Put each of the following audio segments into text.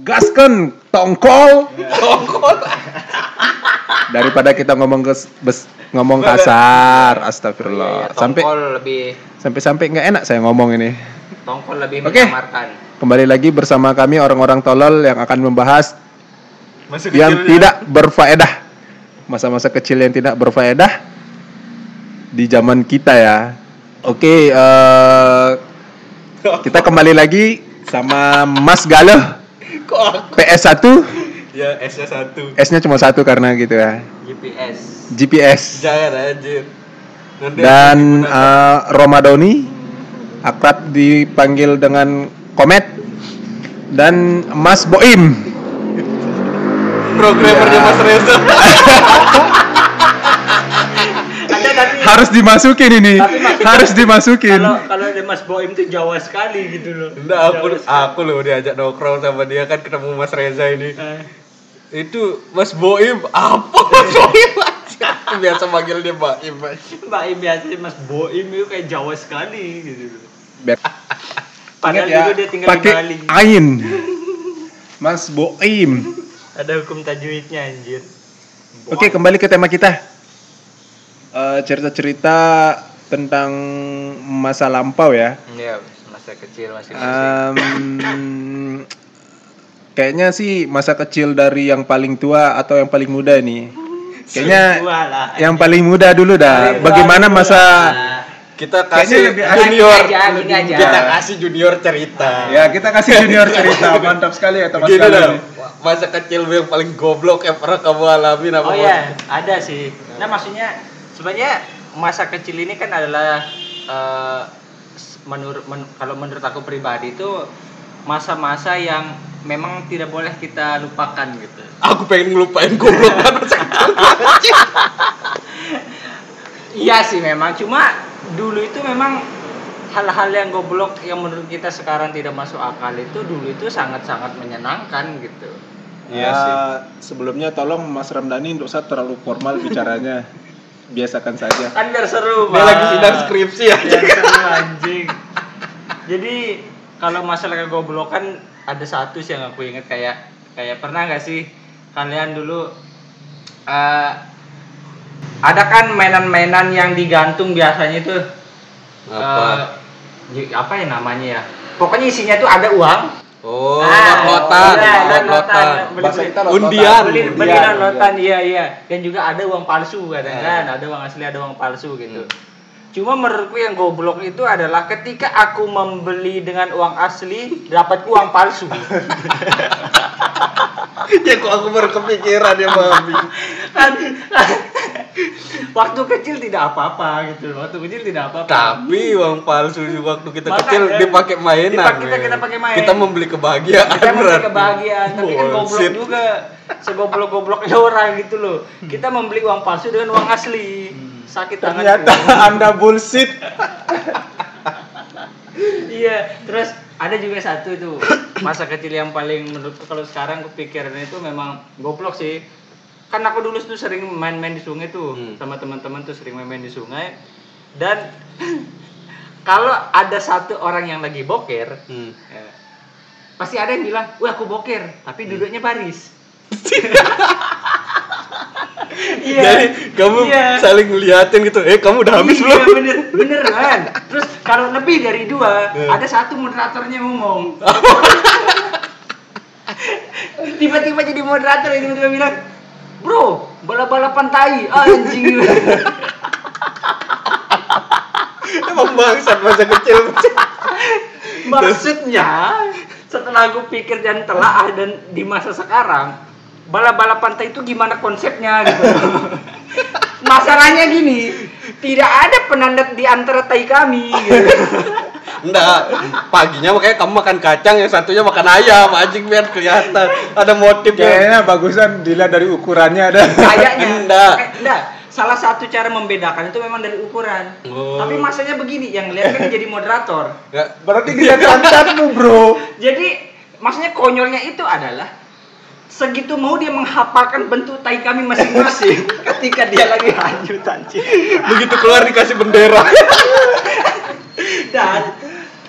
gasken tongkol. Daripada kita ngomong ke bes, ngomong kasar. Astagfirullah. Iya, sampai tongkol lebih sampai sampai nggak enak saya ngomong ini. Tongkol lebih Oke. menyamarkan. kembali lagi bersama kami orang-orang tolol yang akan membahas Masih yang kecilnya. tidak berfaedah. Masa-masa kecil yang tidak berfaedah di zaman kita ya. Oke eh, kita kembali lagi sama Mas Galuh Kok aku? PS1 Ya S-nya satu. S-nya cuma satu karena gitu ya GPS. GPS Jangan anjir. Nanti dan eh, Romadoni akrab dipanggil dengan Komet dan Mas Boim programmernya Mas Reza. Harus dimasukin ini harus dimasukin kalau kalau ada Mas Boim tuh Jawa sekali gitu loh. Enggak, aku aku loh diajak nongkrong sama dia kan ketemu Mas Reza ini. Eh, Itu Mas Boim, apa Mas Boim? Aku biasa manggil dia Baim. Mbak Im biasanya Mas Boim itu kayak Jawa sekali gitu loh. Padahal ya, dulu dia tinggal di pakai Bali. ain Mas Boim Ada hukum tajwidnya anjir. oke kembali ke tema kita Eh, cerita-cerita tentang masa lampau ya Iya, masa kecil masih Em, kayaknya sih masa kecil dari yang paling tua atau yang paling muda nih kayaknya yang paling muda dulu dah bagaimana masa Kita kasih lebih junior. Aja, aja. Kita kasih junior cerita. ya kita kasih junior cerita mantap sekali ya teman Gini sekali. Masa kecil yang paling goblok yang pernah kamu alami apa? Oh iya, ada sih. Nah maksudnya sebenarnya masa kecil ini kan adalah eh, menurut men- kalau menurut aku pribadi itu masa-masa yang memang tidak boleh kita lupakan gitu. Aku pengen ngelupain goblok banget masa kecil. Iya sih memang, cuma dulu itu memang hal-hal yang goblok yang menurut kita sekarang tidak masuk akal itu dulu itu sangat-sangat menyenangkan gitu. Ya, sebelumnya tolong Mas Ramdhani untuk usah terlalu formal bicaranya. Biasakan saja. Kan biar seru, Dia lagi sidang skripsi ya. Biar seru anjing. Jadi kalau masalah kegoblokan ada satu sih yang aku inget kayak kayak pernah nggak sih kalian dulu eh, ada kan mainan-mainan yang digantung biasanya itu Apa? j- apa ya namanya ya? Pokoknya isinya tuh ada uang. Oh, Ah, lotan, iya, lotan. lotan. Beli- Bahasa kita lototan. lototan. beli beli Undian, lotan iya iya dan juga ada uang palsu kadang kan ada uang asli ada uang palsu gitu cuma menurutku yang goblok itu adalah ketika aku membeli dengan uang asli dapat uang palsu ya kok aku baru kepikiran ya mami. waktu kecil tidak apa-apa gitu waktu kecil tidak apa-apa Tapi uang palsu waktu kita Makanya, kecil dipakai mainan. dipakai- kita- men. kita pakai main. Kita membeli kebahagiaan. kita membeli berarti. kebahagiaan tapi kan goblok juga segoblok-gobloknya orang gitu loh kita membeli uang palsu dengan uang asli sakit tangan Ternyata Anda bullshit. iya terus ada juga satu tuh masa kecil yang paling menurutku kalau sekarang kepikiran itu memang goblok sih kan aku dulu tuh sering main-main di sungai tuh Hmm. sama teman-teman tuh sering main-main di sungai dan kalau ada satu orang yang lagi boker Hmm. ya, pasti ada yang bilang wah aku boker tapi duduknya baris iya Jadi kamu Iya. saling ngeliatin gitu. Eh, kamu udah habis iya, belum? bener beneran terus kalau lebih dari dua Eh. ada satu moderatornya ngomong tiba-tiba jadi moderator yang tiba-tiba bilang bro balap balapan tai anjing Emang bangsat masa kecil. maksudnya setelah aku pikir dan telaah dan di masa sekarang balap balapan tai itu gimana konsepnya gitu masalahnya gini tidak ada penanda di antara tai kami gitu. Enggak, paginya makanya kamu makan kacang, yang satunya makan ayam, anjing biar kelihatan ada motifnya. Kayaknya bagusan dilihat dari ukurannya ada. kayaknya Enggak. Eh, enggak salah satu cara membedakan itu memang dari ukuran Oh. tapi masanya begini yang lihat kan jadi moderator Enggak. Berarti dilihat pantatmu, Bro. jadi maksudnya konyolnya itu adalah segitu mau dia menghafalkan bentuk tai kami masing-masing ketika dia lagi hanyut anjing Begitu keluar dikasih bendera. dan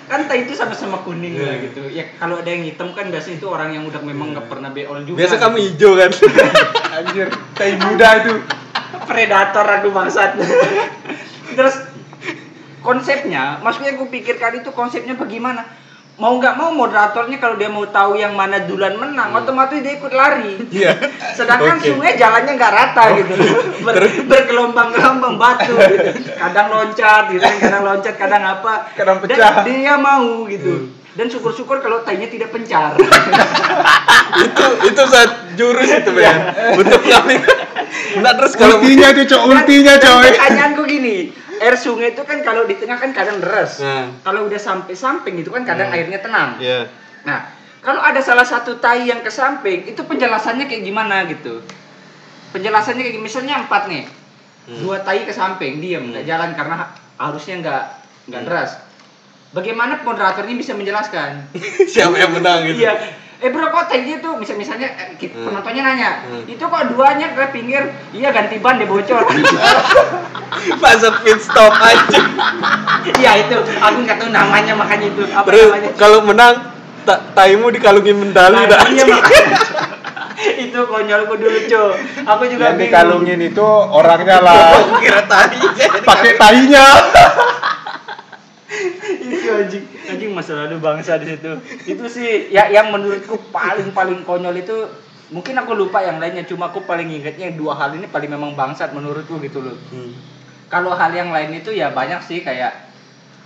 kan tai itu sama-sama kuning lah Iya. gitu ya kalau ada yang hitam kan biasanya itu orang yang udah memang nggak pernah beol juga Biasa kamu hijau kan. Anjir, tai muda itu. predator aku bangsat terus konsepnya maksudnya gue pikirkan itu konsepnya bagaimana mau nggak mau moderatornya kalau dia mau tahu yang mana duluan menang otomatis dia ikut lari Iya. sedangkan Oke. sungai jalannya nggak rata gitu Ber- bergelombang-gelombang batu gitu. kadang loncat gitu kadang loncat kadang apa Kadang Dan pecah. dia mau gitu dan syukur-syukur kalau tainya tidak pencar itu itu saat jurus itu men. Untuk kami. Nah terus kalau Ultinya tuh, Cok, ultinya, Dan- dan coy. pertanyaanku gini air sungai itu kan kalau di tengah kan kadang deras Nah. kalau udah sampai samping itu kan kadang Hmm. airnya tenang Iya. Nah, kalau ada salah satu tai yang ke samping, itu penjelasannya kayak gimana gitu? Penjelasannya kayak misalnya empat nih, Hmm. dua tai ke samping, diam, nggak jalan karena arusnya nggak nggak Hmm. deras. Bagaimana moderatornya bisa menjelaskan? Siapa yang menang gitu. Iya. Eh bro kok tainya tuh misal misalnya eh, kita- Hmm. penontonnya nanya, Hmm. itu kok duanya ke pinggir, iya ganti ban deh bocor. Fase pit stop aja. Iya itu, aku nggak tahu namanya makanya itu apa Terus namanya? kalau menang ta taimu dikalungin medali Nah, dah. iya, itu konyolku dulu cuy aku juga Yang dikalungin itu orangnya lah. Kira tai. Pakai tainya. itu anjing. Anjing masa lalu bangsa di situ. Itu sih ya yang menurutku paling paling konyol itu mungkin aku lupa yang lainnya cuma aku paling ingatnya dua hal ini paling memang bangsat menurutku gitu loh. Hmm. kalau hal yang lain itu ya banyak sih kayak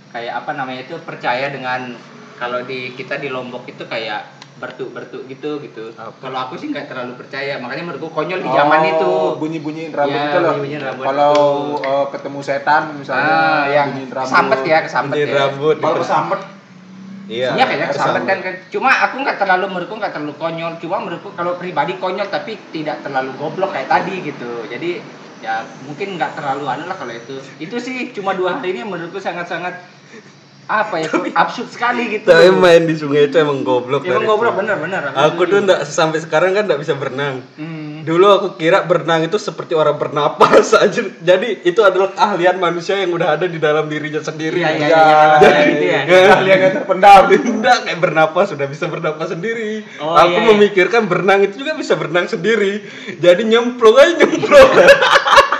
kayak apa namanya itu percaya dengan kalau di kita di Lombok itu kayak bertuk-bertuk gitu gitu. Apa? Kalau aku sih nggak terlalu percaya, makanya menurutku konyol di zaman itu. Oh, bunyi-bunyiin rambut Ya, itu loh. rambut Kalau itu. eh, ketemu setan misalnya, Ah, yang bunyiin rambut. kesambet ya, kesambet Bunyiin ya. rambut. Kalau kesambet, Iya. Iya kayaknya kesambet kesambet. kan kan. Cuma aku nggak terlalu menurutku nggak terlalu konyol. Cuma menurutku kalau pribadi konyol tapi tidak terlalu goblok kayak tadi gitu. Jadi ya mungkin nggak terlalu anu lah kalau itu. Itu sih cuma dua hari ini menurutku sangat-sangat apa ya tuh absurd sekali gitu. Tapi main di sungai itu emang goblok. Emang goblok itu. bener-bener. Aku tuh enggak sampai sekarang kan enggak bisa berenang. Hmm. Dulu aku kira berenang itu seperti orang bernapas aja. Jadi itu adalah keahlian manusia yang udah ada di dalam dirinya sendiri. Iya, iya, ya, iya, kalau jadi- kayak gitu ya. keahliannya terpendam. Enggak kayak bernapas sudah bisa bernapas sendiri. Oh, aku iya, iya. memikirkan berenang itu juga bisa berenang sendiri. Jadi nyemplung aja nyemplung.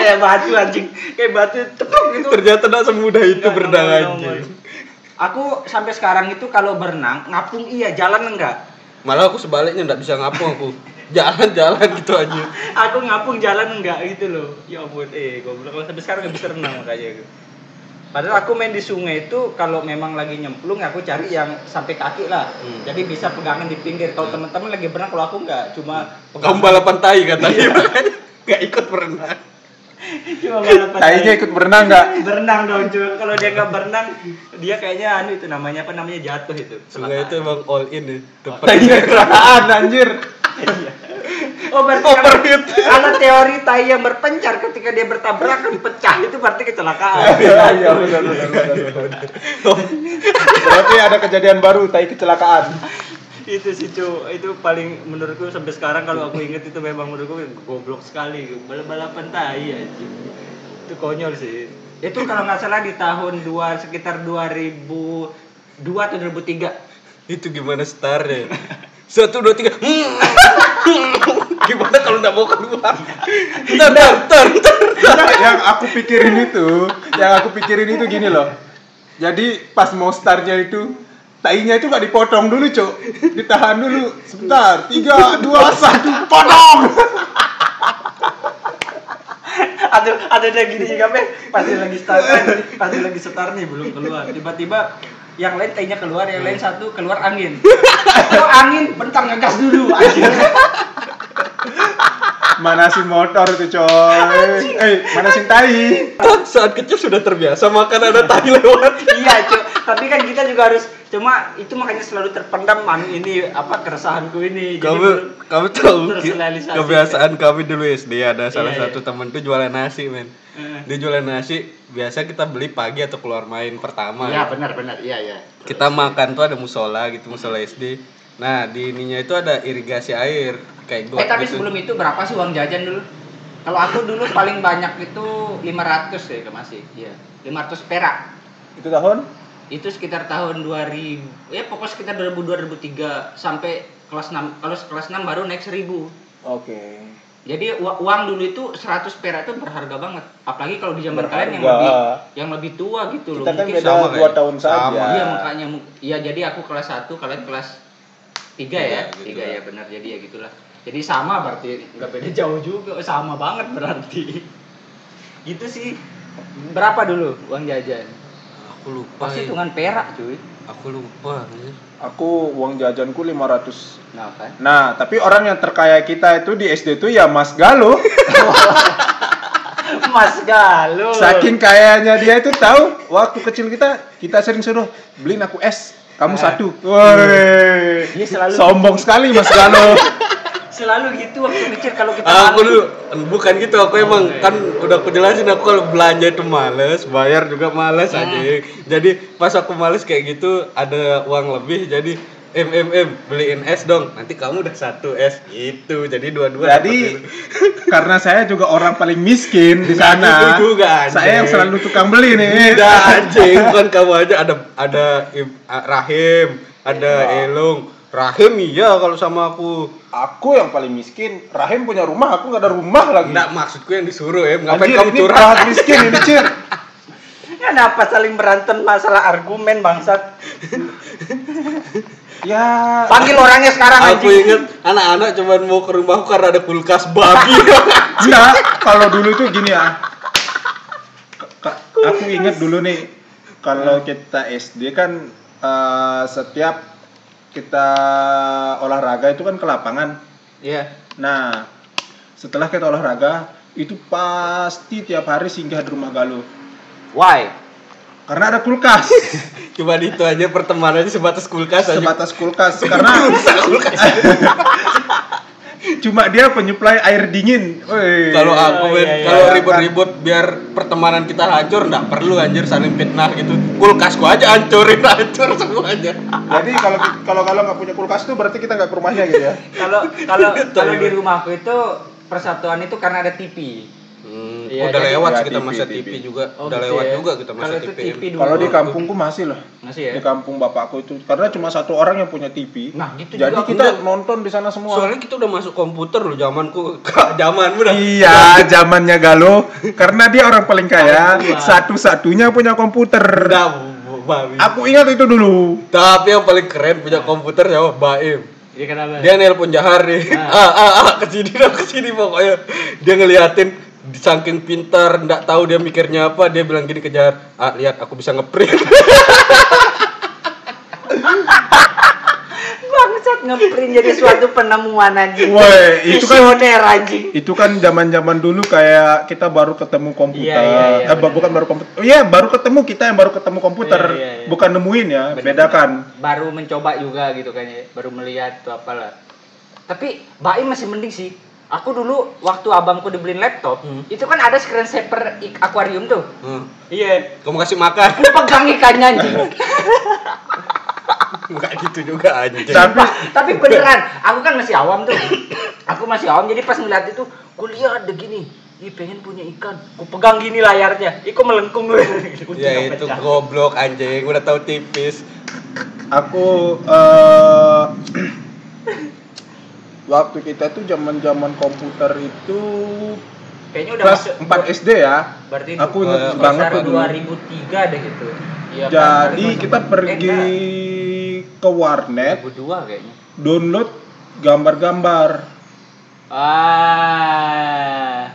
kayak batu anjing. Kayak batu teplok gitu. Ternyata enggak semudah itu Nggak berenang. Aku sampai sekarang itu kalau berenang ngapung iya, jalan enggak. Malah aku sebaliknya enggak bisa ngapung aku. Jalan-jalan gitu aja. Aku ngapung jalan enggak gitu loh. Ya ampun, eh goblok kalau sampai sekarang nggak bisa renang makanya. Padahal aku main di sungai itu kalau memang lagi nyemplung aku cari yang sampai kaki lah. Hmm. Jadi bisa pegangan di pinggir. Kalau teman-teman lagi berenang kalau aku enggak, cuma Kamu balapan tai katanya makanya enggak ikut berenang. Cuma balapan Tainya tai. ikut berenang nggak? berenang dong cuy. Kalau dia nggak berenang, dia kayaknya anu itu namanya apa namanya jatuh itu. Sungai itu emang all in ya. Tempat Tainya kecelakaan anjir. Oh berarti Overheat. kalau, kalau teori tai yang berpencar ketika dia bertabrakan pecah itu berarti kecelakaan. Iya, iya, benar, benar, benar, benar. Berarti ada kejadian baru, tai kecelakaan. Itu sih cu. Itu paling menurutku sampai sekarang kalau aku inget itu memang menurutku goblok sekali. Balap balapan tai aja itu konyol sih. Itu kalau nggak salah di tahun dua sekitar 2002 atau 2003 itu gimana startnya satu dua tiga. Gimana kalau nggak mau keluar? Ntar ntar ntar ntar. Yang aku pikirin itu, yang aku pikirin itu gini loh. Jadi pas mau startnya itu, tainya itu gak dipotong dulu, Cok. Ditahan dulu. Sebentar. Tiga, dua, satu, potong. ada ada ada gini juga Pe. pasti lagi start kan, pasti lagi start nih belum keluar tiba-tiba yang lain tainya keluar yang lain satu keluar angin oh angin bentar ngegas dulu aja Manasin motor itu, coy. Eh, manasin tai. saat kecil sudah terbiasa makan ada tai lewat iya cu tapi kan kita juga harus cuma itu makanya selalu terpendam anu ini apa keresahanku ini. Jadi kamu kamu tahu kebiasaan kami dulu SD ada salah Iya, satu temen tuh jualan nasi men. Dia jualan nasi biasa kita beli pagi atau keluar main pertama. Iya benar benar. Iya iya. Kita makan tuh ada musola gitu musola SD nah di ininya itu ada irigasi air kayak got eh tapi gitu. sebelum itu berapa sih uang jajan dulu? Kalau aku dulu paling banyak itu 500 ya ke masih. Iya 500 perak. Itu tahun itu sekitar tahun 2000 ya pokoknya sekitar 2000 2003 sampai kelas 6 kalau kelas 6 baru naik 1000 Oke. jadi ua- uang dulu itu 100 perak itu berharga banget apalagi kalau di zaman Berharga. kalian yang lebih yang lebih tua gitu loh Kita kan Mungkin beda sama dua kayak- tahun saja. Iya makanya mu- ya jadi aku kelas 1 kalian kelas 3 ya. Iya, gitu 3 lah. ya benar jadi ya gitulah. Jadi sama berarti nggak beda jauh juga, sama banget berarti. gitu sih. Berapa dulu uang jajan? Aku lupa. Pasti ya. hitungan perak, cuy. Aku lupa. anjir. Aku uang jajanku 500. Nah, kan. Nah, tapi orang yang terkaya kita itu di SD itu ya Mas Galo. Mas Galuh. Saking kayanya dia itu tahu waktu kecil kita kita sering suruh beliin aku es, kamu Ah. satu. Woi. Dia selalu- sombong sekali Mas Galo. Selalu gitu waktu kecil kalau kita Ah, aku malu. dulu bukan gitu aku emang kan udah aku jelasin aku kalau belanja itu males bayar juga males Hmm. aja jadi pas aku males kayak gitu ada uang lebih jadi em em em beliin es dong nanti kamu udah satu es gitu jadi dua-dua Jadi karena saya juga orang paling miskin di sana. gitu juga, anjing. saya yang selalu tukang beli nih. Udah anjing bukan kamu aja ada ada Im- a- Rahim ada Iya. Rahim iya kalau sama aku Aku yang paling miskin. Rahim punya rumah, aku nggak ada rumah lagi. Enggak maksudku yang disuruh ya ngapain Anjir, kamu ini curhat miskin ini, Cir. Kenapa saling berantem masalah argumen bangsat? Ya, Panggil orangnya sekarang Aku anjing. inget anak-anak cuman mau ke rumahku karena ada kulkas babi. enggak. Kalau dulu tuh gini ya. Ka- Aku inget dulu nih, kalau kita SD kan eh, setiap kita olahraga itu kan ke lapangan. Iya. Nah, setelah kita olahraga, itu pasti tiap hari singgah di rumah Galuh. Why? Karena ada kulkas, Cuma itu aja pertemanannya sebatas kulkas aja. sebatas kulkas. Karena cuma dia penyuplai air dingin. Woi. Kalau aku Oh, iya, iya. kalau ribut-ribut biar pertemanan kita hancur nggak perlu anjir saling fitnah gitu. Kulkasku aja hancurin hancur semuanya. Jadi kalau kalau kalau nggak punya kulkas tuh berarti kita nggak ke rumahnya gitu ya. Kalau kalau kalau di rumahku itu persatuan itu karena ada TV. Iya, udah jadi- lewat Ya, sih kita TV, masa TV. TV, juga. Oh, udah gitu lewat ya. juga kita masa TV. TV. Kalau di kampungku masih loh. Masih ya? Di kampung bapakku itu karena cuma satu orang yang punya TV. Nah, gitu Jadi juga. kita Enggak. nonton di sana semua. Soalnya kita udah masuk komputer loh zamanku. Zaman udah. Iya, zamannya Galo karena dia orang paling kaya, Iya. satu-satunya punya komputer. Udah. Aku ingat itu dulu. Tapi yang paling keren punya komputer ya Baim. Iya kenapa? Dia nelpon Jahar nih. Ah ah ah ke sini dong ke sini pokoknya. Dia ngeliatin saking pintar, ndak tahu dia mikirnya apa, dia bilang gini ke Jahar, "Ah, lihat aku bisa ngeprint." Bangsat ngeprint jadi suatu penemuan anjing. Woi, itu kan- Visioner anjing. Itu kan zaman-zaman dulu kayak kita baru ketemu komputer. Iya, iya, iya, eh, benar. bukan baru komputer. Oh, iya, baru ketemu kita yang baru ketemu komputer. Iya, iya, iya. Bukan nemuin ya, Benar, bedakan. Baru mencoba juga gitu kan ya, baru melihat tuh apalah. Tapi Baim masih mending sih. Aku dulu waktu abangku dibeliin laptop, Hmm. itu kan ada screensaver ik- akuarium tuh. Hmm. Iya. Kamu kasih makan. Aku pegang ikannya anjing. Enggak gitu juga anjing. Tapi tapi beneran, aku kan masih awam tuh. Aku masih awam, jadi pas ngeliat itu, lihat deh gini. Ih pengen punya ikan, ku pegang gini layarnya, iko melengkung gue. ya itu goblok anjing, udah tahu tipis. aku eh waktu kita tuh zaman-zaman komputer itu Kayaknya udah kelas masuk 4 SD ya. Berarti Aku Oh, ingat ya, banget tuh dulu. 2003 deh gitu. Iya, Jadi pas- kita eh, pergi enggak, ke warnet 2002 kayaknya. download gambar-gambar. Ah.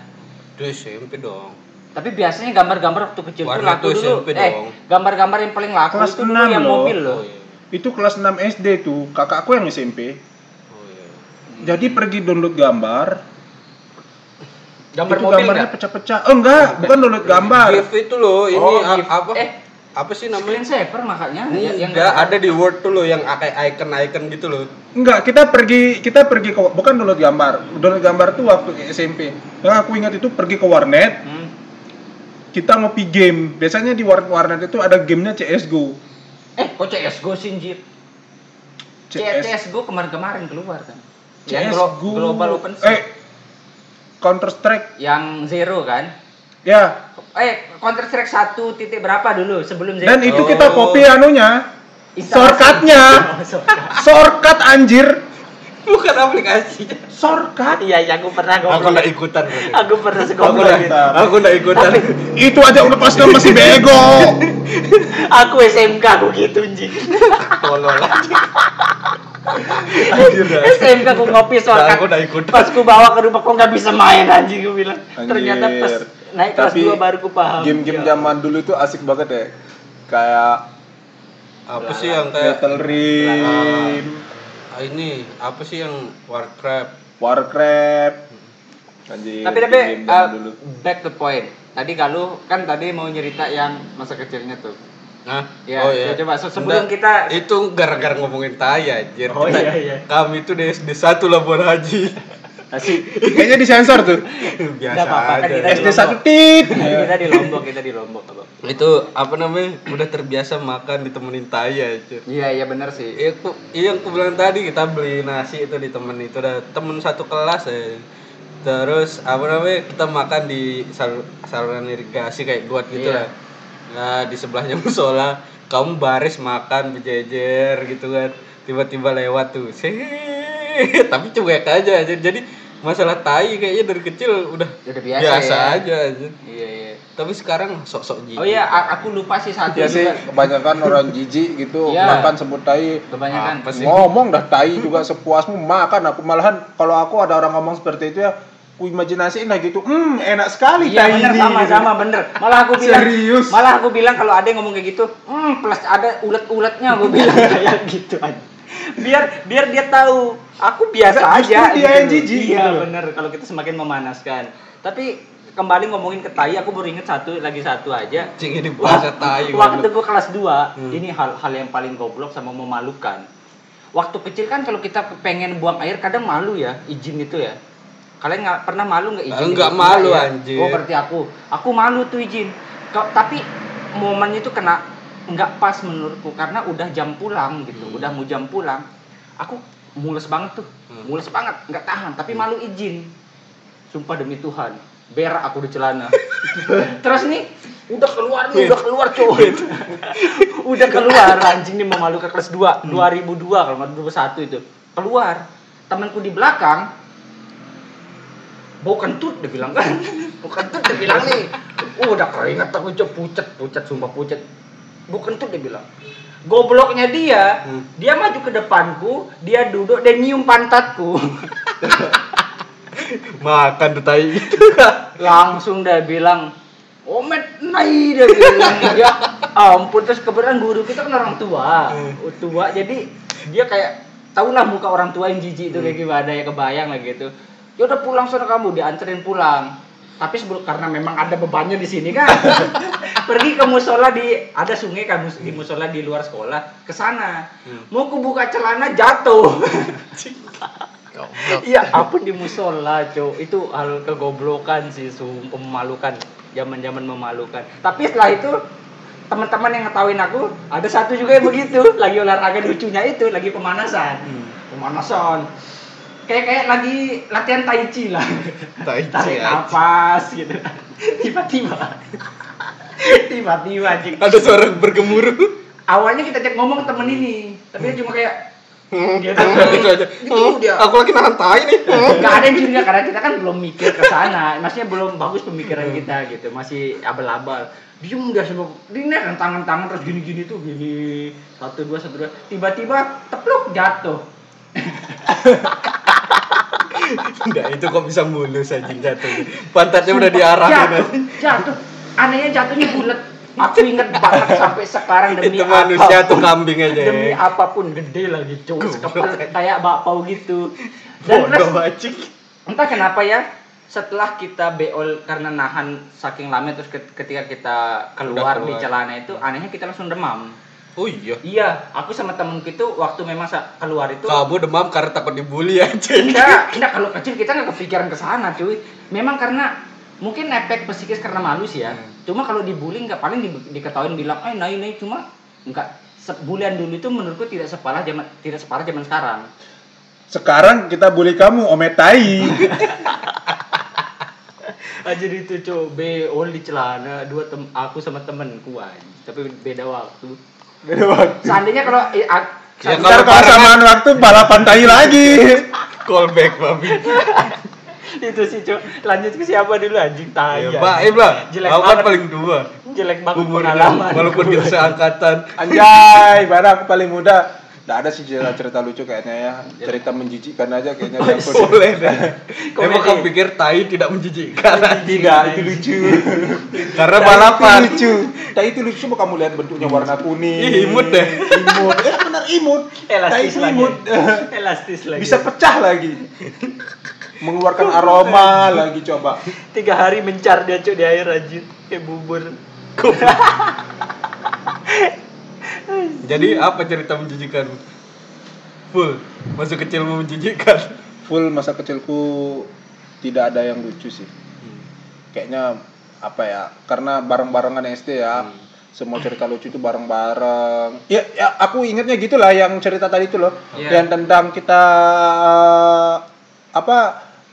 Itu SMP dong. Tapi biasanya gambar-gambar waktu kecil tuh Warnet laku dulu. SMP Eh, gambar-gambar yang paling laku Kelas itu dulu 6 yang loh. mobil loh. Oh iya. Itu kelas 6 SD tuh, kakakku yang SMP. Jadi pergi download gambar. Gambar itu mobil gambarnya enggak? pecah-pecah. Oh enggak, bukan download gambar. GIF itu loh, ini Oh, a- GIF. apa? Eh, apa sih namanya? Screensaver makanya ya, yang Enggak, ada di Word tuh loh yang kayak icon-icon gitu loh. Enggak, kita pergi kita pergi ke bukan download gambar. Download gambar tuh waktu SMP. Yang aku ingat itu pergi ke warnet, Hmm. kita ngopi game. Biasanya di warnet warnet itu ada gamenya CS:GO. Eh, kok CSGO sih, Jit? CS CSGO kemarin-kemarin keluar kan. Yang glo- global open Source. Eh, Counter Strike. Yang zero kan? Ya, eh Counter Strike 1 titik berapa dulu sebelum Dan Zen? itu Oh. kita copy anunya. Shortcutnya. Oh, shortcut. Anjir. Bukan aplikasi. Shortcut. Iya, iya aku pernah Aku goblok. nggak ikutan. Aku pernah Aku nggak gitu. aku nggak ikutan. Itu aja udah pasti masih bego. Aku SMK aku gitu anjing. Tolol aja. Anjir. SMK aku ngopi Nah, shortcut. aku ikutan. Pas ku bawa ke rumah kok nggak bisa main anjing gue bilang. Anjir. Ternyata pas naik kelas Tapi 2 baru ku paham. Game-game Ya. zaman dulu itu asik banget ya. Kayak Apa sih yang kayak Battle Rim, ah, ini apa sih yang Warcraft? Warcraft. Anjir. Tapi tapi uh, dulu. back to point. Tadi kalau kan tadi mau nyerita yang masa kecilnya tuh. Nah, Ya, ya, coba, se- sebelum Enggak, kita- itu gara-gara ngomongin tai anjir. Oh, Kita- iya, iya. Kami itu di SD 1 Labuan Haji. Asik. Kayaknya disensor tuh. Biasa Nggak apa-apa, kan kita SD 1 tit. kita di Lombok, kita di Lombok. Abang. Itu apa namanya? Udah terbiasa makan ditemenin tai anjir. Iya, iya benar sih. Iya, aku, iya yang aku bilang tadi kita beli nasi itu di temen itu udah temen satu kelas ya. Terus apa namanya kita makan di sal- saluran irigasi kayak buat gitu Iya. lah. Nah di sebelahnya musola kamu baris makan berjejer gitu kan. Tiba-tiba lewat tuh, Set. tapi cuek aja aja. Jadi masalah tai kayaknya dari kecil udah Udah biasa ya. aja aja. Iya, iya. Tapi sekarang sok-sok jijik. Oh iya, aku lupa sih satu Ya sih, juga. kebanyakan orang jijik gitu Iya. makan sebut tai. Kebanyakan. Apa sih? Ngomong dah tai juga sepuasmu makan. Aku malahan kalau aku ada orang ngomong seperti itu ya, ku imajinasiin lah gitu. Hmm, enak sekali Iya tai bener ini. sama gitu. sama bener. Malah aku bilang Serius? Malah aku bilang kalau ada yang ngomong kayak gitu, hmm plus ada ulet-uletnya aku bilang kayak gitu aja. Biar biar dia tahu aku biasa Enggak, aja. dia yang jijik Iya gitu bener kalau kita semakin memanaskan. Tapi kembali ngomongin ke tai, aku baru inget satu lagi satu aja. Cing ini Wah, bahasa tai. Waktu gue kelas 2, Hmm. ini hal-hal yang paling goblok sama memalukan. Waktu kecil kan kalau kita pengen buang air kadang malu ya, izin itu ya. Kalian nggak pernah malu nggak izin? Enggak itu? malu, ya? anjir. Oh, berarti aku. Aku malu tuh izin. Kau- tapi momennya itu kena nggak pas menurutku karena udah jam pulang gitu, Hmm. udah mau jam pulang. Aku mules banget tuh, Hmm. mules banget, nggak tahan. Tapi malu izin. Sumpah demi Tuhan, berak aku di celana. Terus nih udah keluar nih, udah keluar cowok itu. udah keluar anjing nih memalukan kelas 2, 2002 kalau nggak 21 itu. Keluar. Temanku di belakang bau kentut dia bilang kan. Bau kentut dia bilang nih. Oh, udah keringet aku cok pucet, pucet sumpah pucet. Bau kentut dia bilang. Gobloknya dia, Hmm. dia maju ke depanku, dia duduk dan nyium pantatku. Makan tuh tai. langsung dia bilang omet nai dia bilang ya ampun terus kebetulan guru kita kan orang tua Hmm. tua jadi dia kayak tahulah muka orang tua yang jijik itu kayak gimana ya kebayang lah gitu ya udah pulang sana kamu dianterin pulang tapi sebelum karena memang ada bebannya di sini kan pergi ke musola di ada sungai kan di musola di luar sekolah ke sana Hmm. mau ku buka celana jatuh Iya, apun di musola, Cok. Itu hal kegoblokan sih, sumpah memalukan. Zaman-zaman memalukan. Tapi setelah itu teman-teman yang ngetawain aku, ada satu juga yang begitu, lagi olahraga lucunya itu, lagi pemanasan. Hmm. Pemanasan. Kayak kayak lagi latihan tai chi lah. Tai chi, Tarik nafas gitu. Tiba-tiba. Tiba-tiba anjing. Ada suara bergemuruh. Awalnya kita cek ngomong temen ini, tapi dia cuma kayak gitu. gitu aja. Gitu dia. Aku lagi nahan tai nih. nggak ada yang curiga karena kita kan belum mikir ke sana maksudnya belum bagus pemikiran kita gitu masih abal-abal diem dia sebelum ini kan tangan-tangan terus gini-gini tuh gini satu dua satu dua tiba-tiba tepluk jatuh Enggak, itu kok bisa mulus anjing jatuh. Pantatnya udah diarahin. jatuh jatuh anehnya jatuhnya bulat aku inget banget sampai sekarang demi Itu manusia apa pun. tuh kambing aja. demi apa pun gede lagi cowok kayak bakpao gitu dan terus Bodoh entah kenapa ya setelah kita beol karena nahan saking lama terus ket- ketika kita keluar, Udah di keluar. celana itu anehnya kita langsung demam Oh iya. iya aku sama temenku itu waktu memang keluar itu Kamu demam karena takut dibully anjing. enggak enggak kalau kecil kita nggak kepikiran ke sana cuy memang karena mungkin efek psikis karena malu sih ya Hmm. cuma kalau dibully nggak paling di, diketawain bilang eh naik naik cuma enggak sebulan dulu itu menurutku tidak separah zaman tidak separah zaman sekarang Sekarang kita bully kamu ometai. aja itu coba B oli celana dua tem aku sama temenku aja tapi beda waktu Beda waktu. seandainya kalau eh, Ya, kalau kalau samaan waktu balapan tai lagi. Callback babi. itu sih cok lanjut ke siapa dulu anjing tai Ya, baik lah. Jelek Aku kan paling tua. jelek banget Umurnya pengalaman walaupun kita seangkatan. Anjay, aku paling muda. Nggak ada sih cerita, cerita lucu kayaknya ya. Cerita menjijikkan aja kayaknya. aku- Boleh deh. Emang kamu pikir tai tidak menjijikkan? Tidak, itu lucu. Karena Tai balapan. Itu lucu. Tai itu lucu, coba kamu lihat bentuknya warna kuning. Ih, imut deh. Imut. Eh, benar imut. Tai elastis itu lagi imut. elastis lagi Bisa pecah lagi. Mengeluarkan aroma lagi coba. tiga hari mencar dia cok di air anjir kayak bubur Jadi apa cerita menjijikan? Full. Masa kecilmu menjijikkan. Full masa kecilku tidak ada yang lucu sih. Kayaknya apa ya? Karena bareng-barengan SD ya. Hmm. Semua cerita lucu itu bareng-bareng. Ya, ya aku ingatnya gitulah yang cerita tadi itu loh. Iya. Yang tentang kita apa?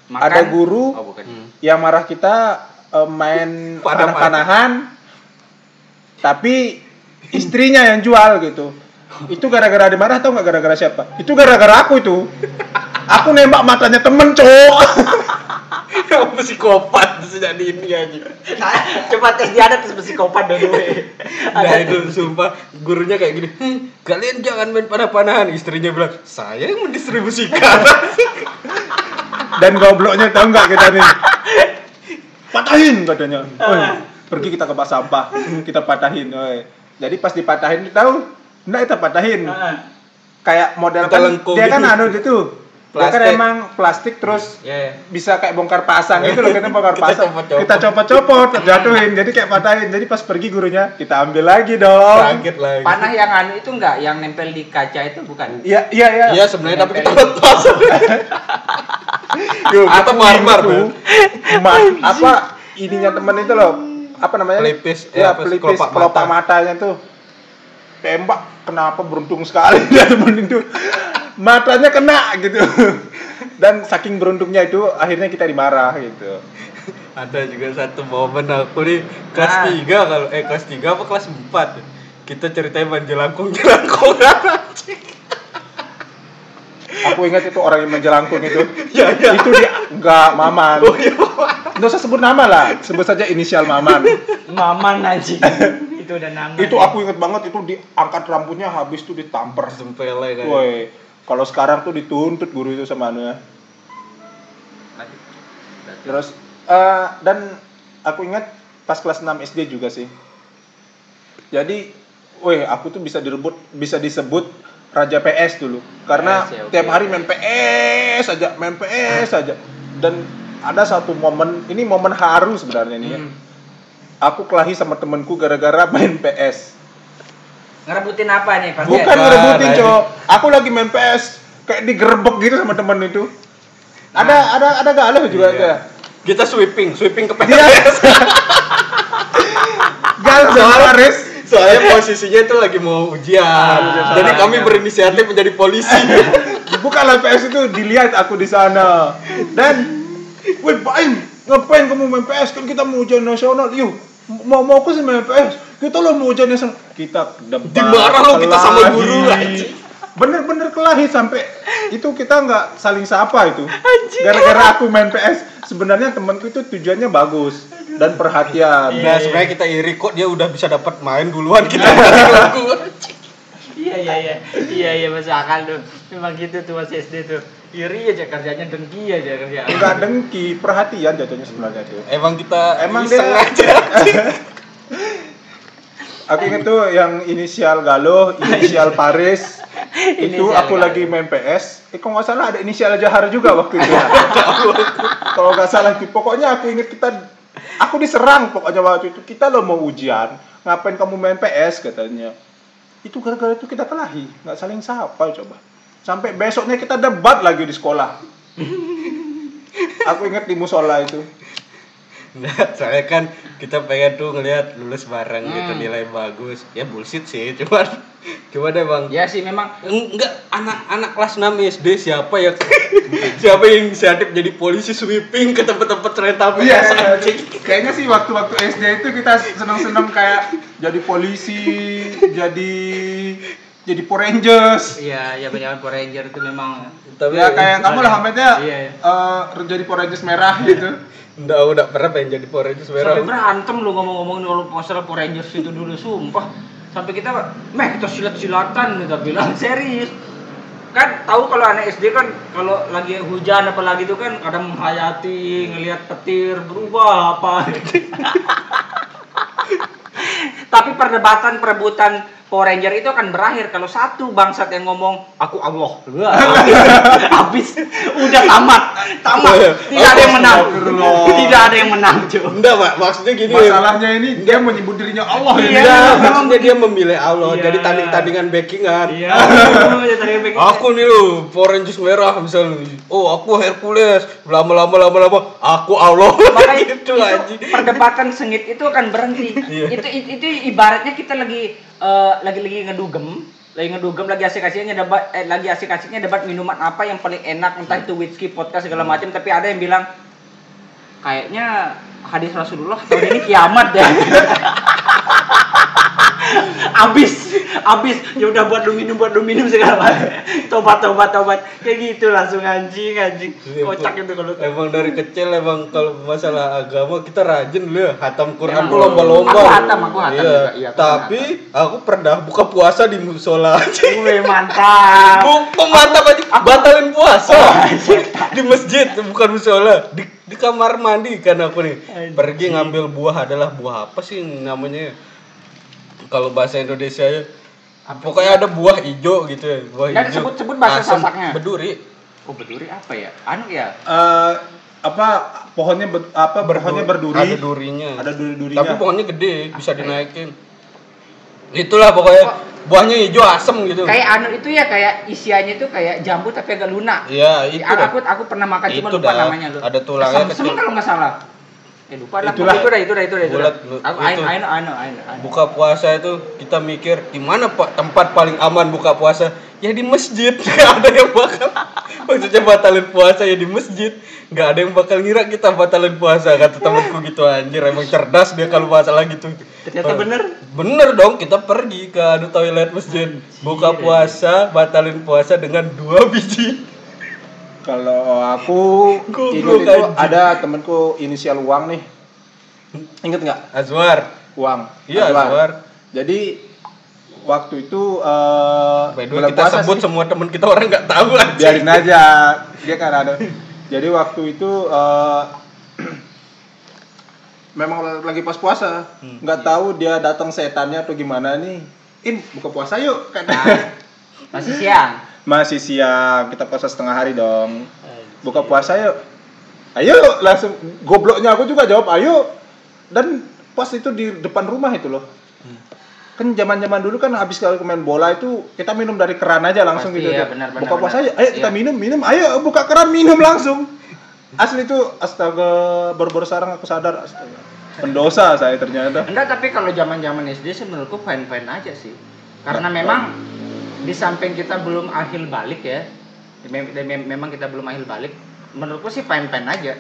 Makan. Ada guru oh bukan Hmm. yang marah kita eh, main Panah-panah. panah-panahan tapi istrinya yang jual gitu. Itu gara-gara dimarah atau nggak gara-gara siapa? Itu gara-gara aku itu. Aku nembak matanya temen cowok. Kamu psikopat sejak dini aja. coba tes dia ada tes psikopat dulu. Nah itu sumpah gurunya kayak gini, "Hmm, kalian jangan main panah-panahan. Istrinya bilang, saya yang mendistribusikan. dan gobloknya tahu nggak kita nih? Patahin katanya. Woi, pergi kita ke bak sampah kita patahin woi. Jadi pas dipatahin tahu? Nggak kita patahin. Kayak model kan lengkung dia kan gitu. anu gitu. Dia kan Plastik. emang plastik terus ya ya. bisa kayak bongkar pasang gitu loh kita bongkar Kita pasang. copot-copot. kita copot-copot jatuhin. Jadi kayak patahin. Jadi pas pergi gurunya kita ambil lagi dong. Lagi. panah yang anu itu enggak? Yang nempel di kaca itu bukan? Iya iya iya. Iya sebenarnya tapi kita lepas. Yo, Atau marmer, itu, ma- apa ininya temen itu loh apa namanya? Pelipis, ya sih, pelipis kelopak kelopak mata. matanya tuh. Tembak kenapa beruntung sekali? Dia temen itu matanya kena gitu. Dan saking beruntungnya itu akhirnya kita dimarah gitu. Ada juga satu momen aku nih kelas Ah. 3 kalau eh kelas 3 apa kelas 4 kita ceritain main jelangkung. Jelangkungan aku ingat itu orang yang menjelangkung itu. Ya ya. Itu dia nggak maman. Oh iya nggak usah sebut nama lah sebut saja inisial maman. Maman anjing. Itu udah nama itu aku ingat banget itu diangkat rambutnya habis itu ditampar. Sempele kan. Woi, kalau sekarang tuh dituntut guru itu sama anu ya. Terus eh, dan aku ingat pas kelas 6 SD juga sih. Jadi, woi, aku tuh bisa direbut, bisa disebut raja PS dulu. Karena PS ya, oke, tiap hari main PS aja, main PS aja. Dan ada satu momen, ini momen haru sebenarnya nih ya. Hmm. Aku kelahi sama temenku gara-gara main PS. ngerebutin apa nih pas Bukan Bukan, ngerebutin, anjing. Cok. Aku lagi main PS, kayak digerebek gitu sama temen itu. Ada ada ada galau juga Iya. ada. kita sweeping sweeping ke PS galau sama Aris. Soalnya posisinya itu lagi mau ujian Ah, jadi kami berinisiatif menjadi polisi Bukanlah PS itu dilihat aku di sana. Dan woi Baim, ngapain kamu main PS? Kan kita mau ujian nasional. Yuk, mau mau aku sih main PS. Kita lo mau ujian nasional. Kita debat. Dimarah lo kita sama guru, anjing. Bener-bener kelahi sampai itu kita nggak saling sapa itu. Gara-gara aku main PS. Sebenarnya temanku itu tujuannya bagus dan perhatian. nah sebenarnya kita iri kok dia udah bisa dapat main duluan kita iya iya iya iya iya masuk akal tuh memang gitu tuh masih SD tuh iri aja kerjanya dengki aja kerja Enggak dengki, perhatian jatuhnya sebenarnya itu. emang kita Emang dia- aja Aku inget tuh yang inisial Galuh, inisial Paris. Itu aku Galuh. lagi main PS. Eh kok nggak salah ada inisial Jahar juga waktu itu. Kalau nggak salah itu. Pokoknya aku inget kita, aku diserang pokoknya waktu itu. Kita lo mau ujian, ngapain kamu main PS katanya. Itu gara-gara itu kita kelahi, nggak saling sapa coba. Sampai besoknya kita debat lagi di sekolah. aku inget di musola itu. Nah, soalnya kan kita pengen tuh ngelihat lulus bareng gitu Hmm. nilai bagus. Ya bullshit sih, cuman cuman emang Ya sih memang enggak anak-anak kelas 6 SD siapa ya siapa yang inisiatif jadi polisi sweeping ke tempat-tempat kereta api Iya, anjing. kayaknya sih waktu-waktu SD itu kita seneng-seneng kayak jadi polisi, jadi jadi Power Rangers. Iya, ya zaman Power Ranger itu memang Tapi ya kayak kamu lah Hamid ya, Iya, iya. eh, jadi Power Rangers merah gitu. Enggak, udah pernah pengen jadi Power Rangers sampai berantem lu ngomong-ngomong kalau masalah Power Rangers itu dulu sumpah. Sampai kita meh kita silat-silatan kita bilang serius. Kan tahu kalau anak SD kan kalau lagi hujan apalagi itu kan kadang menghayati ngelihat petir berubah apa. Tapi perdebatan perebutan Power Ranger itu akan berakhir kalau satu bangsat yang ngomong aku Allah. Habis udah tamat. Tamat. Tidak ada yang menang. Tidak ada yang menang, cuy. Enggak, Pak. Maksudnya gini. Masalahnya ini dia menyebut dirinya Allah Iya. Enggak, maksudnya dia memilih Allah Iya. jadi tanding-tandingan backingan. Iya. ya Aku nih lo, Power Rangers merah misalnya. Oh, aku Hercules. Lama-lama lama-lama aku Allah. Makanya gitu itu anjing. perdebatan sengit itu akan berhenti. Iya. itu, itu itu ibaratnya kita lagi eh, lagi lagi ngedugem, lagi ngedugem lagi asik-asiknya debat eh, lagi asik-asiknya debat minuman apa yang paling enak entah itu whisky, vodka segala macam tapi ada yang bilang kayaknya hadis Rasulullah tahun ini kiamat deh. abis abis ya udah buat lu minum buat lu minum segala macam tobat tobat tobat kayak gitu langsung anjing anjing kocak itu kalau Emang dari kecil emang kalau masalah agama kita rajin dulu ya. Hatam Quran tuh lomba-lomba. Aku hatam, aku hatam Iya. juga, iya, aku Tapi aku pernah buka puasa di musola. Gue mantap. Bu, mantap aja. Batalin puasa. Oh, di masjid bukan musola. Di, di kamar mandi kan aku nih. Pergi ngambil buah adalah buah apa sih namanya? Kalau bahasa Indonesia ya Pokoknya ada buah hijau gitu ya, buah Nggak hijau. disebut-sebut bahasa Asam, Sasaknya. Beduri. Oh beduri apa ya? Anu ya? Eh, apa pohonnya ber- apa pohonnya berduri? Ada durinya. Ada duri-durinya. Tapi pohonnya gede, bisa Apa ya? dinaikin. Itulah pokoknya buahnya hijau asem gitu. Kayak anu itu ya kayak isiannya itu kayak jambu tapi agak lunak. Iya, itu Ya, dah. aku aku pernah makan cuma Itu lupa dah. namanya lu. Ada tulangnya kecil. kalau nggak salah. Eh lupa lah. Itulah. Itu dah itu dah itu dah itu dah. Bulat, lu- Aku itu. I know I know I know. I know. Buka puasa itu kita mikir di mana Pak tempat paling aman buka puasa? Ya di masjid. Ada yang bakal maksudnya batalin puasa ya di masjid. Gak ada yang bakal ngira kita batalin puasa kata temanku gitu anjir emang cerdas dia kalau masalah gitu. Ternyata bener. Bener dong kita pergi ke toilet masjid buka puasa batalin puasa dengan dua biji. Kalau aku ingat itu ada temanku inisial uang nih. Ingat nggak? Azwar. Uang. Iya Azwar. Jadi waktu itu eh By bulan kita puasa sebut sih. semua teman kita orang nggak tahu aja. biarin aja dia kan ada jadi waktu itu eh, memang lagi pas puasa Hmm. nggak tahu dia datang setannya atau gimana nih in buka puasa yuk kan Masih siang. Masih siang kita puasa setengah hari dong. Buka puasa yuk. Ayo langsung gobloknya aku juga jawab ayo. Dan pas itu di depan rumah itu loh. Kan zaman zaman dulu kan habis kalau main bola itu kita minum dari keran aja langsung Pasti, gitu aja. benar, benar, buka puasa benar. ayo ayo kita Iya. minum minum ayo buka keran minum langsung. Asli itu astaga baru-baru sekarang aku sadar astaga pendosa saya ternyata. Enggak, tapi kalau zaman-zaman SD sih menurutku fine-fine aja sih. Karena Nah, memang di samping kita belum ahil balik ya. mem- mem- memang kita belum ahil balik. Menurutku sih fine-fine aja.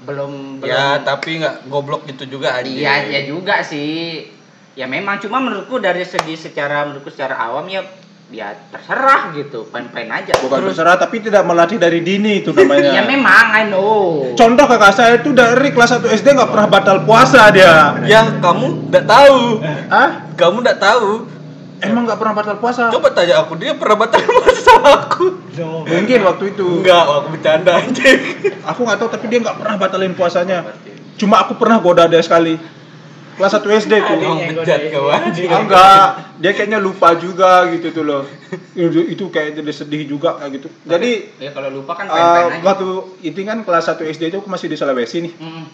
Belum belum Ya tapi nggak goblok gitu juga aja. Iya, ya juga sih. Ya memang cuma menurutku dari segi secara menurutku secara awam ya ya terserah gitu, fine-fine aja. bukan Terus terserah tapi tidak melatih dari dini itu namanya ya memang I know. contoh kakak saya itu dari kelas 1 SD nggak pernah batal puasa dia Yang kamu nggak tahu. ah Kamu nggak tahu. Emang nggak pernah batal puasa? Coba tanya aku dia pernah batal puasa sama aku. mungkin waktu itu. Enggak, aku bercanda anjing. aku nggak tahu tapi dia nggak pernah batalin puasanya. Cuma aku pernah goda dia sekali. Kelas 1 SD tuh. Emang yang bejat kau. Ah, enggak dia kayaknya lupa juga gitu tuh loh. Itu, itu kayak jadi sedih juga kayak gitu. Jadi Ya kalau lupa kan aja. waktu itu kan kelas 1 SD itu aku masih di Sulawesi nih. Mm.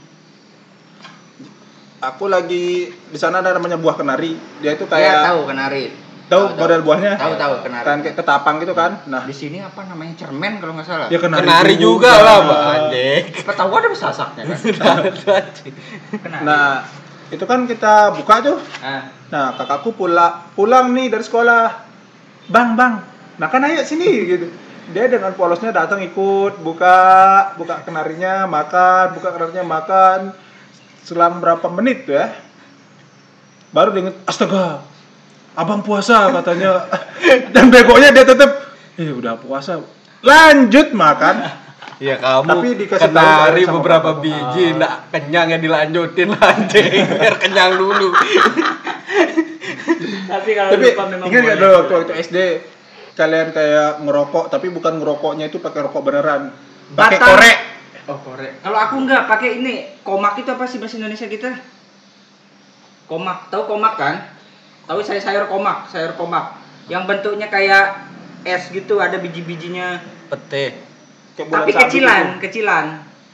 Aku lagi di sana ada namanya buah kenari. Dia itu Iya, kayak tahu kenari. tahu Tahu, model buahnya? Tahu tahu kenari. kan kayak ketapang gitu kan? Nah. Di sini apa namanya? Cermen kalau nggak salah. ya kenari, Kenari juga lah, Mbak Anjing. Tahu ada sasaknya kan. kenari. nah itu kan kita buka tuh. Ah. nah kakakku pulang pulang nih dari sekolah. Bang bang nah kan ayo sini gitu. Dia dengan polosnya datang ikut buka buka kenarinya makan buka kenarinya makan selang berapa menit tuh ya baru dia inget astaga abang puasa katanya. Dan begonya dia tetap eh udah puasa lanjut makan. Ya kamu Tapi dikasih kenari beberapa bapak. biji, nggak kenyang ya dilanjutin anjing. Biar kenyang dulu. Tapi kalau tapi lupa memang ingat dulu waktu waktu SD kalian kayak ngerokok tapi bukan ngerokoknya itu pakai rokok beneran. Pakai korek Oh korek. Kalau aku nggak pakai ini komak itu apa sih bahasa Indonesia kita? Komak. Tahu komak kan? Tahu saya sayur komak, sayur komak. Yang bentuknya kayak es gitu, ada biji-bijinya. Pete. Tapi kecilan, gitu. kecilan,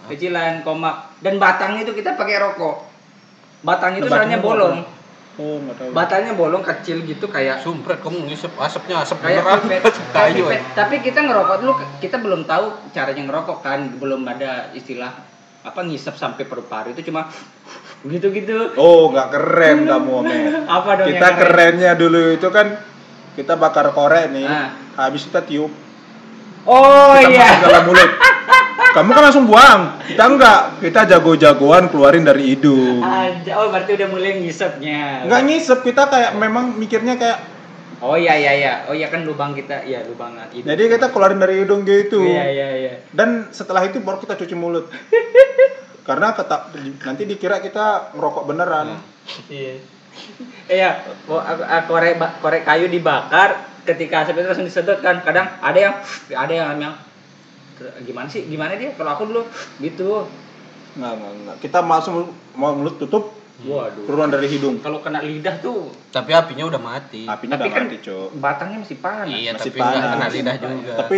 kecilan komak. Dan batangnya itu kita pakai rokok. Batangnya itu soalnya bolong. Oh tahu Batangnya bolong kecil gitu kayak Sumpret kamu ngisep asapnya asap kayak beneran. pipet, Asap kayu. pipet. Tapi kita ngerokok dulu, kita belum tahu caranya ngerokok kan, belum ada istilah apa ngisep sampai paru-paru itu cuma gitu-gitu. oh nggak keren kamu Ome Apa dong kita yang keren? kerennya dulu itu kan kita bakar korek nih Ah. habis kita tiup Oh kita iya. masuk dalam mulut kamu kan langsung buang kita enggak kita jago-jagoan keluarin dari hidung oh berarti udah mulai ngisepnya. nggak ngisep kita kayak memang mikirnya kayak Oh iya iya iya. Oh iya kan lubang kita, iya lubang itu. jadi kita keluarin dari hidung gitu Iya iya iya. dan setelah itu baru kita cuci mulut karena keta- nanti dikira kita ngerokok beneran Iya. Iya, ko- a- a- korek korek kayu dibakar, ketika asap itu langsung disedot kan. Kadang ada yang ada yang yang gimana sih? Gimana dia? Kalau aku dulu gitu. nggak nggak nggak kita langsung mau mulut tutup Waduh. keluar dari hidung Kalau kena lidah tuh Tapi apinya udah mati. apinya Tapi udah kan mati cok batangnya masih panas. Iya, masih tapi nggak panas. kena lidah juga. tapi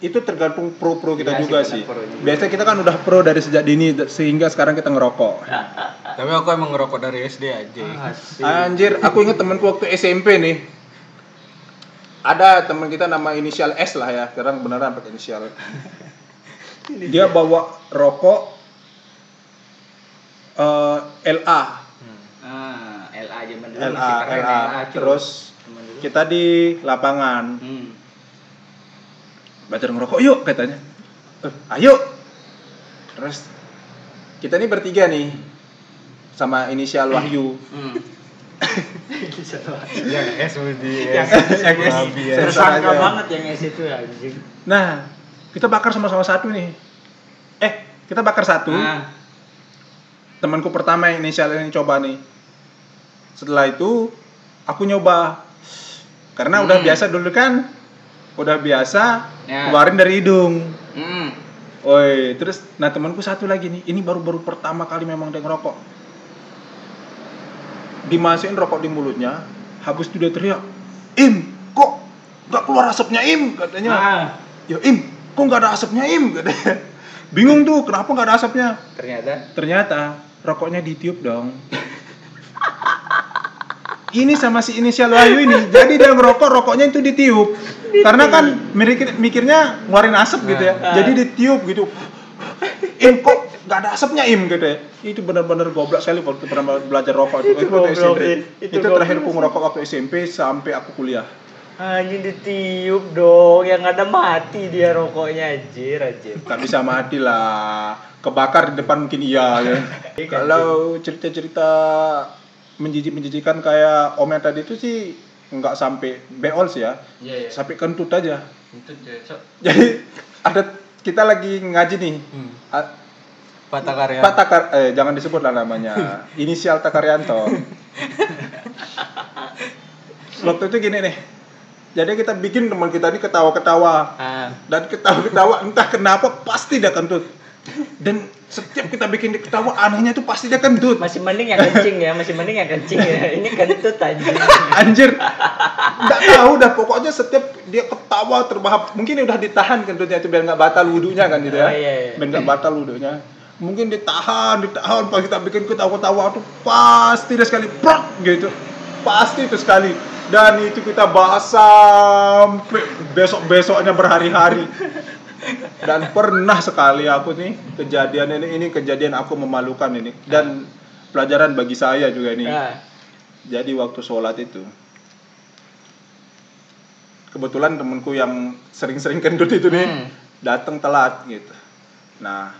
itu tergantung pro pro kita sih, juga sih pro juga. biasanya kita kan udah pro dari sejak dini sehingga sekarang kita ngerokok Tapi aku emang ngerokok dari SD aja. Asik. Anjir, aku inget temanku waktu SMP nih. Ada teman kita nama inisial S lah ya, sekarang beneran pakai inisial. Dia bawa rokok eh, LA, Ah, LA zaman dulu LA, masih keren LA. cuy. Terus kita di lapangan Hmm. belajar ngerokok yuk katanya. Eh, ayo. Terus kita nih bertiga nih sama inisial Wahyu. Hmm. Yang S Budi. Yang yang S. Ya. Tersangka banget yang S itu anjing. Nah, kita bakar sama-sama satu nih. Eh, kita bakar satu. Ah, temanku pertama yang inisial ini coba nih setelah itu aku nyoba karena udah Hmm. biasa dulu kan udah biasa Ya. keluarin dari hidung hmm. Oi, terus nah temanku satu lagi nih ini baru-baru pertama kali memang dia ngerokok dimasukin rokok di mulutnya habis itu dia teriak im kok nggak keluar asapnya im katanya Ah, ya im kok nggak ada asapnya im katanya bingung tuh kenapa nggak ada asapnya ternyata Ternyata rokoknya ditiup dong. ini sama si inisial Wahyu ini. Jadi dia ngerokok, rokoknya itu ditiup. Karena kan mikir, mikirnya ngeluarin asap gitu ya. Ah. Jadi ditiup gitu. Im kok nggak ada asapnya im gitu ya. Itu benar-benar goblok sekali waktu pernah belajar rokok itu. Itu, waktu SMP. itu Itu, terakhir aku ngerokok waktu SMP sampai aku kuliah. anjing ditiup dong yang ada mati dia rokoknya anjir anjir Gak bisa mati lah. Kebakar di depan mungkin iya. ya. Iya, Kalau cerita-cerita menjijik-menjijikan kayak Om yang tadi itu sih nggak sampai beol sih ya. iya iya Sampai kentut aja. itu cocok Jadi ada kita lagi ngaji nih. Hmm. Pak Takarya. Pak Takar, eh jangan disebut lah namanya. Inisial Takaryanto. Waktu itu gini nih. Jadi kita bikin teman kita ini ketawa-ketawa ah dan ketawa-ketawa entah kenapa pasti dia kentut. Dan setiap kita bikin dia ketawa anehnya tuh pasti dia kentut. masih mending yang kencing ya masih mending yang kencing ya ini kentut anjing Anjir. Enggak tahu dah pokoknya setiap dia ketawa terbahak mungkin udah ditahan kentutnya itu biar nggak batal wudhunya kan gitu ya. Oh, iya, iya. Biar nggak batal wudhunya. Mungkin ditahan, ditahan pas kita bikin ketawa-ketawa tuh pasti dia sekali prok gitu. Pasti itu sekali. Dan itu kita bahas sampai besok-besoknya berhari-hari. Dan pernah sekali aku nih kejadian ini ini kejadian aku memalukan ini dan pelajaran bagi saya juga nih. Ah, Jadi waktu sholat itu kebetulan temenku yang sering-sering kendut itu nih Hmm. datang telat gitu. Nah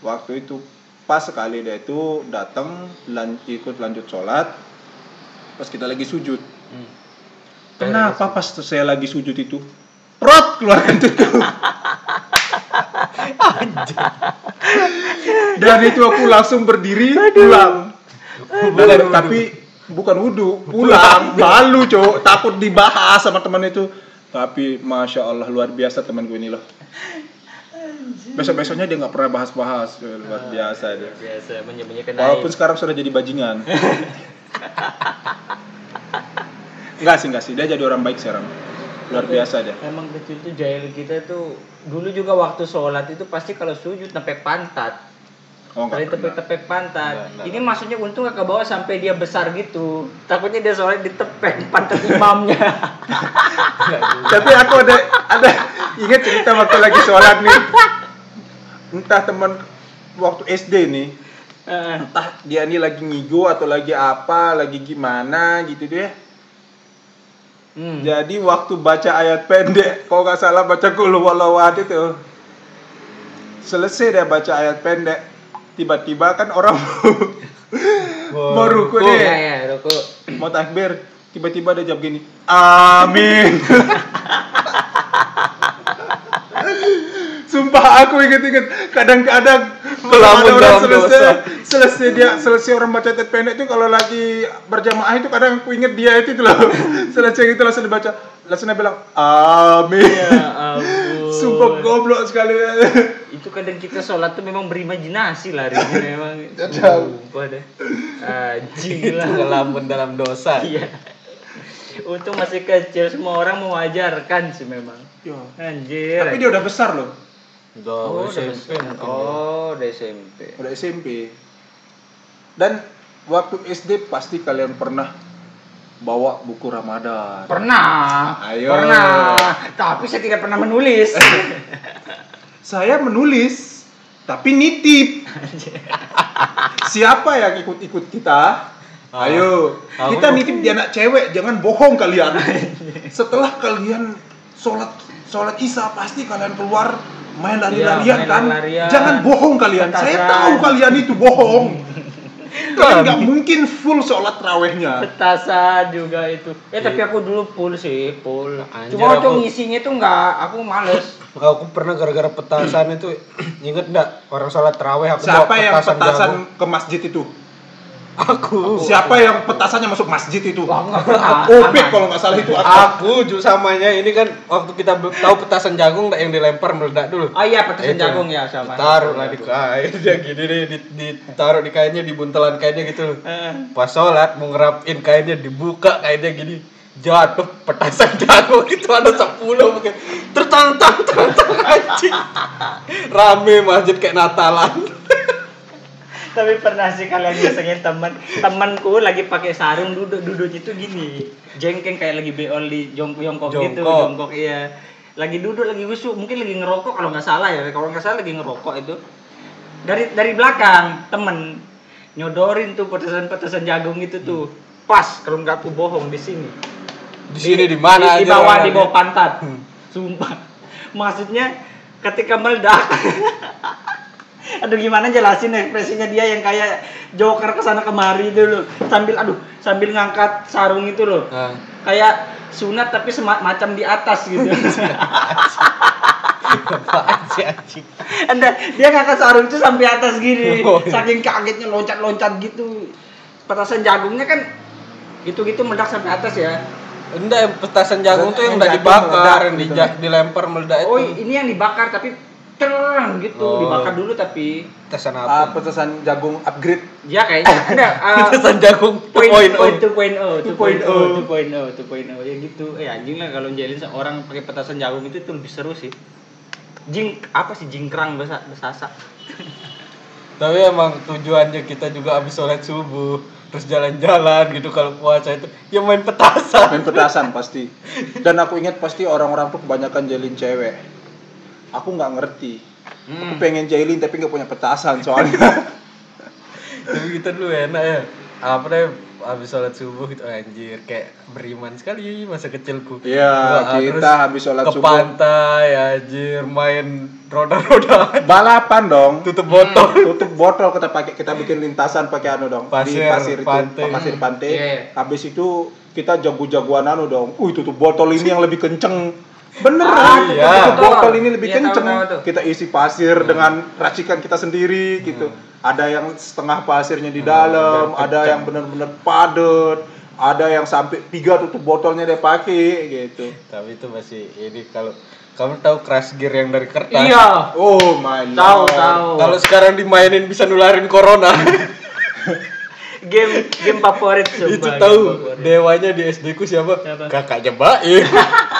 waktu itu pas sekali dia itu datang lan- ikut lanjut sholat pas kita lagi sujud. Hmm. Kenapa pas saya lagi sujud itu prot keluar kentutku. Dan itu aku langsung berdiri pulang. Dan- tapi bukan wudhu, pulang. Malu cowok, takut dibahas sama teman itu. Tapi masya Allah luar biasa temanku ini loh. Besok besoknya dia nggak pernah bahas-bahas, luar biasa dia. Biasa menyembunyikan Walaupun sekarang sudah jadi bajingan. Enggak sih, enggak sih. Dia jadi orang baik sekarang. Luar biasa dia. Emang kecil tuh jahil kita tuh dulu juga waktu sholat itu pasti kalau sujud tepek pantat. Oh, pernah. tepek-tepek pantat. Enggak, enggak. Ini maksudnya untung gak ke bawah sampai dia besar gitu. Takutnya dia sholat ditepek pantat imamnya. Tapi aku ada ada ingat cerita waktu lagi sholat nih. Entah teman waktu SD nih, Heeh. entah dia nih lagi ngigo atau lagi apa, lagi gimana gitu deh. Hmm. Jadi waktu baca ayat pendek, kalau nggak salah baca kulu walawat itu. Selesai dia baca ayat pendek, tiba-tiba kan orang mau ruku nih, ya ya, ruku. mau takbir, tiba-tiba dia jawab gini, amin. Sumpah aku inget-inget kadang-kadang ada Melamun orang dalam selesai dosa. selesai dia selesai orang baca ayat pendek itu kalau lagi berjamaah itu kadang aku inget dia itu tuh loh selesai itu langsung dibaca langsung dia bilang amin Ya ampun. sumpah goblok sekali Itu kadang kita sholat tuh memang berimajinasi lah Rin. memang. Jauh. Sumpah deh. Anjing lah. ngelamun dalam dosa. Iya. Untung masih kecil semua orang mewajarkan sih memang. Anjir. tapi dia udah besar loh Udah oh, udah SMP mungkin. Oh, udah SMP. udah SMP dan waktu SD pasti kalian pernah bawa buku Ramadan Pernah. Ayo. Pernah. Tapi saya tidak pernah menulis. saya menulis tapi nitip siapa yang ikut-ikut kita Ah. ayo kita nitip di anak cewek jangan bohong kalian setelah kalian sholat sholat isya pasti kalian keluar main lari-larian Iya, main kan lari-larian. jangan bohong kalian saya Petasan. tahu kalian itu bohong kalian nggak mungkin full sholat rawehnya Petasan juga itu. Eh tapi aku dulu full sih, full. Anjir, Cuma untuk aku- ngisinya tuh enggak, aku males. Aku pernah gara-gara petasan itu inget enggak orang sholat terawih aku siapa bawa yang petasan jagung. ke masjid itu Aku. siapa yang petasannya masuk masjid itu aku nggak pernah. Opik kalau nggak salah itu aku Aku ju samanya ini kan waktu kita tahu petasan jagung yang dilempar meledak dulu. Oh iya, petasan Itu. jagung ya sama. Taruh lah di kain dia gini deh di, ditaruh di kainnya di buntelan kainnya gitu. Eh, Pas sholat mau ngerapin kainnya dibuka kainnya gini jatuh petasan jagung itu ada 10 mungkin tertantang tertantang anjing rame masjid kayak Natalan Tapi pernah sih kalian ngesengin teman temanku lagi pakai sarung duduk duduknya tuh gini. Jengkeng kayak lagi beol di jong jongkok, gitu Jongkok. jongkok iya. Lagi duduk lagi wusuk mungkin lagi ngerokok kalau nggak salah ya. Kalau nggak salah lagi ngerokok itu. Dari dari belakang temen nyodorin tuh petasan-petasan jagung itu tuh. Pas kalau nggak aku bohong di sini. Di sini di mana di, di bawah di bawah pantat. Sumpah. Maksudnya ketika meledak aduh gimana jelasin ekspresinya dia yang kayak joker ke sana kemari dulu sambil aduh sambil ngangkat sarung itu loh. Nah, kayak sunat tapi sema- macam di atas gitu. Anda dia ngangkat sarung itu sampai atas gini. Oh, iya. saking kagetnya loncat-loncat gitu. Petasan jagungnya kan gitu-gitu meledak sampai atas ya. Enggak, petasan jagung tuh yang udah dibakar, meledak yang gitu. dija- dilempar meledak itu. oh ini yang dibakar tapi terang gitu Oh. dibakar dulu tapi Petasan Ah, apa? petasan jagung upgrade. Ya kayaknya. Enggak ah, Petasan jagung point 2.0. point 2.0 2.0. 2.0 2.0 ya gitu. Eh anjing lah kalau jelin orang pakai petasan jagung itu tuh lebih seru sih. Jing apa sih jingkrang bahasa bahasa Tapi emang tujuannya kita juga habis sholat subuh terus jalan-jalan gitu kalau puasa itu. Ya main petasan. Main petasan pasti. Dan aku ingat pasti orang-orang tuh kebanyakan jailin cewek aku nggak ngerti. Aku Hmm. pengen jailin tapi nggak punya petasan soalnya. Tapi kita dulu enak ya. Apa deh habis sholat subuh gitu anjir kayak beriman sekali masa kecilku. Iya, kita habis sholat ke subuh. pantai anjir main roda-roda balapan dong. Tutup botol. Tutup botol kita pakai kita bikin lintasan pakai anu dong. Di Pasir, pasir itu pantai. pasir pantai. Iya. habis itu kita jago-jagoan anu dong. Uh tutup botol ini yang lebih kenceng bener Ah, kan? iya. botol ini lebih Iya, tahu, kenceng. tahu tuh. kita isi pasir dengan racikan kita sendiri gitu. Ada yang setengah pasirnya di dalam biar ada yang bener-bener padet ada yang sampai tiga tutup botolnya dia pakai gitu. Tapi itu masih ini kalau kamu tahu crash gear yang dari kertas? Iya. oh my Tahu tahu. kalau sekarang dimainin bisa nularin corona. Game game favorit sumpah, itu tahu favorit. dewanya di SD ku siapa? Siapa? kakaknya Baim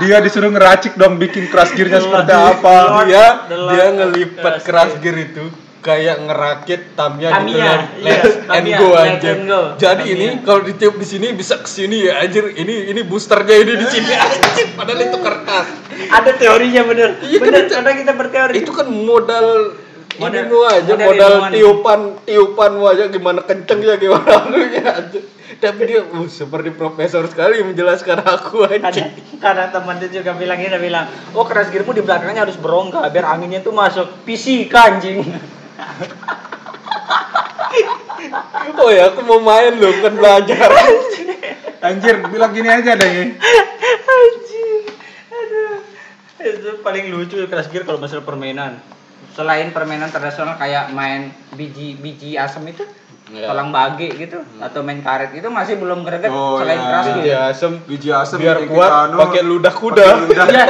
dia disuruh ngeracik dong bikin crash gearnya seperti apa. Dia dia ngelipat Crash crash gear itu kayak ngerakit tamnya gitu let, iya, and go anjir. jadi ini kalau ditiup di sini bisa ke sini ya anjir. Ini ini boosternya ini di sini anjir. Padahal itu kertas. Ada teorinya bener. Iya, kan bener, itu- karena kita berteori. itu kan modal Modal- lu aja modal modal tiupan tiupan lu aja gimana kencengnya gimana anunya aja tapi dia uh, seperti profesor sekali menjelaskan aku ada anjing. Karena teman dia juga bilang dia bilang oh keras gearmu di belakangnya harus berongga biar anginnya tuh masuk fisika anjing. Oh ya aku mau main loh kan belajar. Anjir, bilang gini aja deh. anjing. Aduh. Itu paling lucu keras gear kalau masalah permainan selain permainan tradisional kayak main biji biji asam itu Iya. tolang bage gitu atau main karet itu masih belum greget Oh, selain iya. keras gear biji asem Biji asem biar yang kuat anu, pakai ludah kuda ludah, Iya,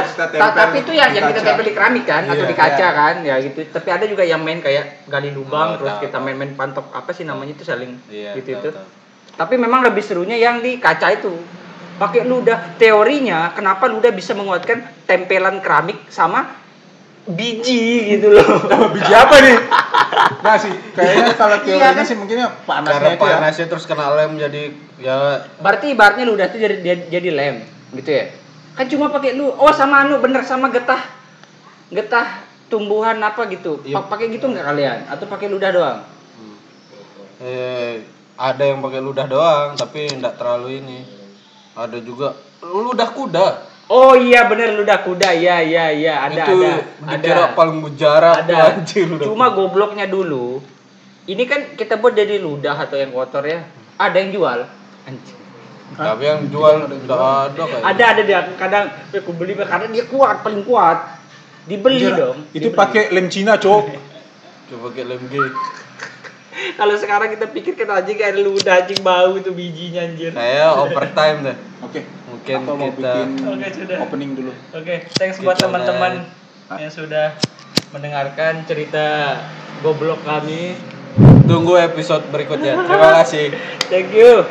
tapi itu yang yang kita tempel di keramik kan atau Iya, di kaca iya. kan ya gitu. Tapi ada juga yang main kayak gali lubang Oh, terus tahu, kita main-main pantok apa sih namanya itu saling Iya, gitu tahu, itu. tahu. Tapi memang lebih serunya yang di kaca itu. Pakai ludah. Teorinya kenapa ludah bisa menguatkan tempelan keramik sama biji gitu loh. Biji apa nih? Nah sih, kayaknya kalau Iya, teorinya kan? sih mungkinnya panasnya karena itu ya. panasnya terus kena lem jadi ya Berarti ibaratnya ludah itu jadi jadi, jadi lem gitu ya. Kan cuma pakai lu. Oh sama anu bener sama getah. Getah tumbuhan apa gitu. Iya. Pa- Pakai gitu nggak kalian? Atau pakai ludah doang? eh, ada yang pakai ludah doang tapi enggak terlalu ini ada juga ludah kuda Oh iya bener ludah kuda. Iya iya iya ada itu ada. dikira Ada. paling mujarab tuh Ada. anjir Cuma gobloknya dulu. Ini kan kita buat dari ludah atau yang kotor ya. Ada yang jual. Anjing. tapi yang jual enggak ada kayak Ada ada dia kadang "Eh, aku beli karena dia kuat paling kuat. Dibeli Anjir, dong. Itu pakai lem Cina, Cok. coba pakai lem G Kalau sekarang kita pikir kan anjing kayak ludah anjing bau itu bijinya anjir. kayak overtime deh Oke. Mungkin Apa mau kita bikin Oke, sudah. opening dulu? Oke, thanks buat teman-teman yang sudah mendengarkan cerita goblok kami. tunggu episode berikutnya terima kasih Thank you.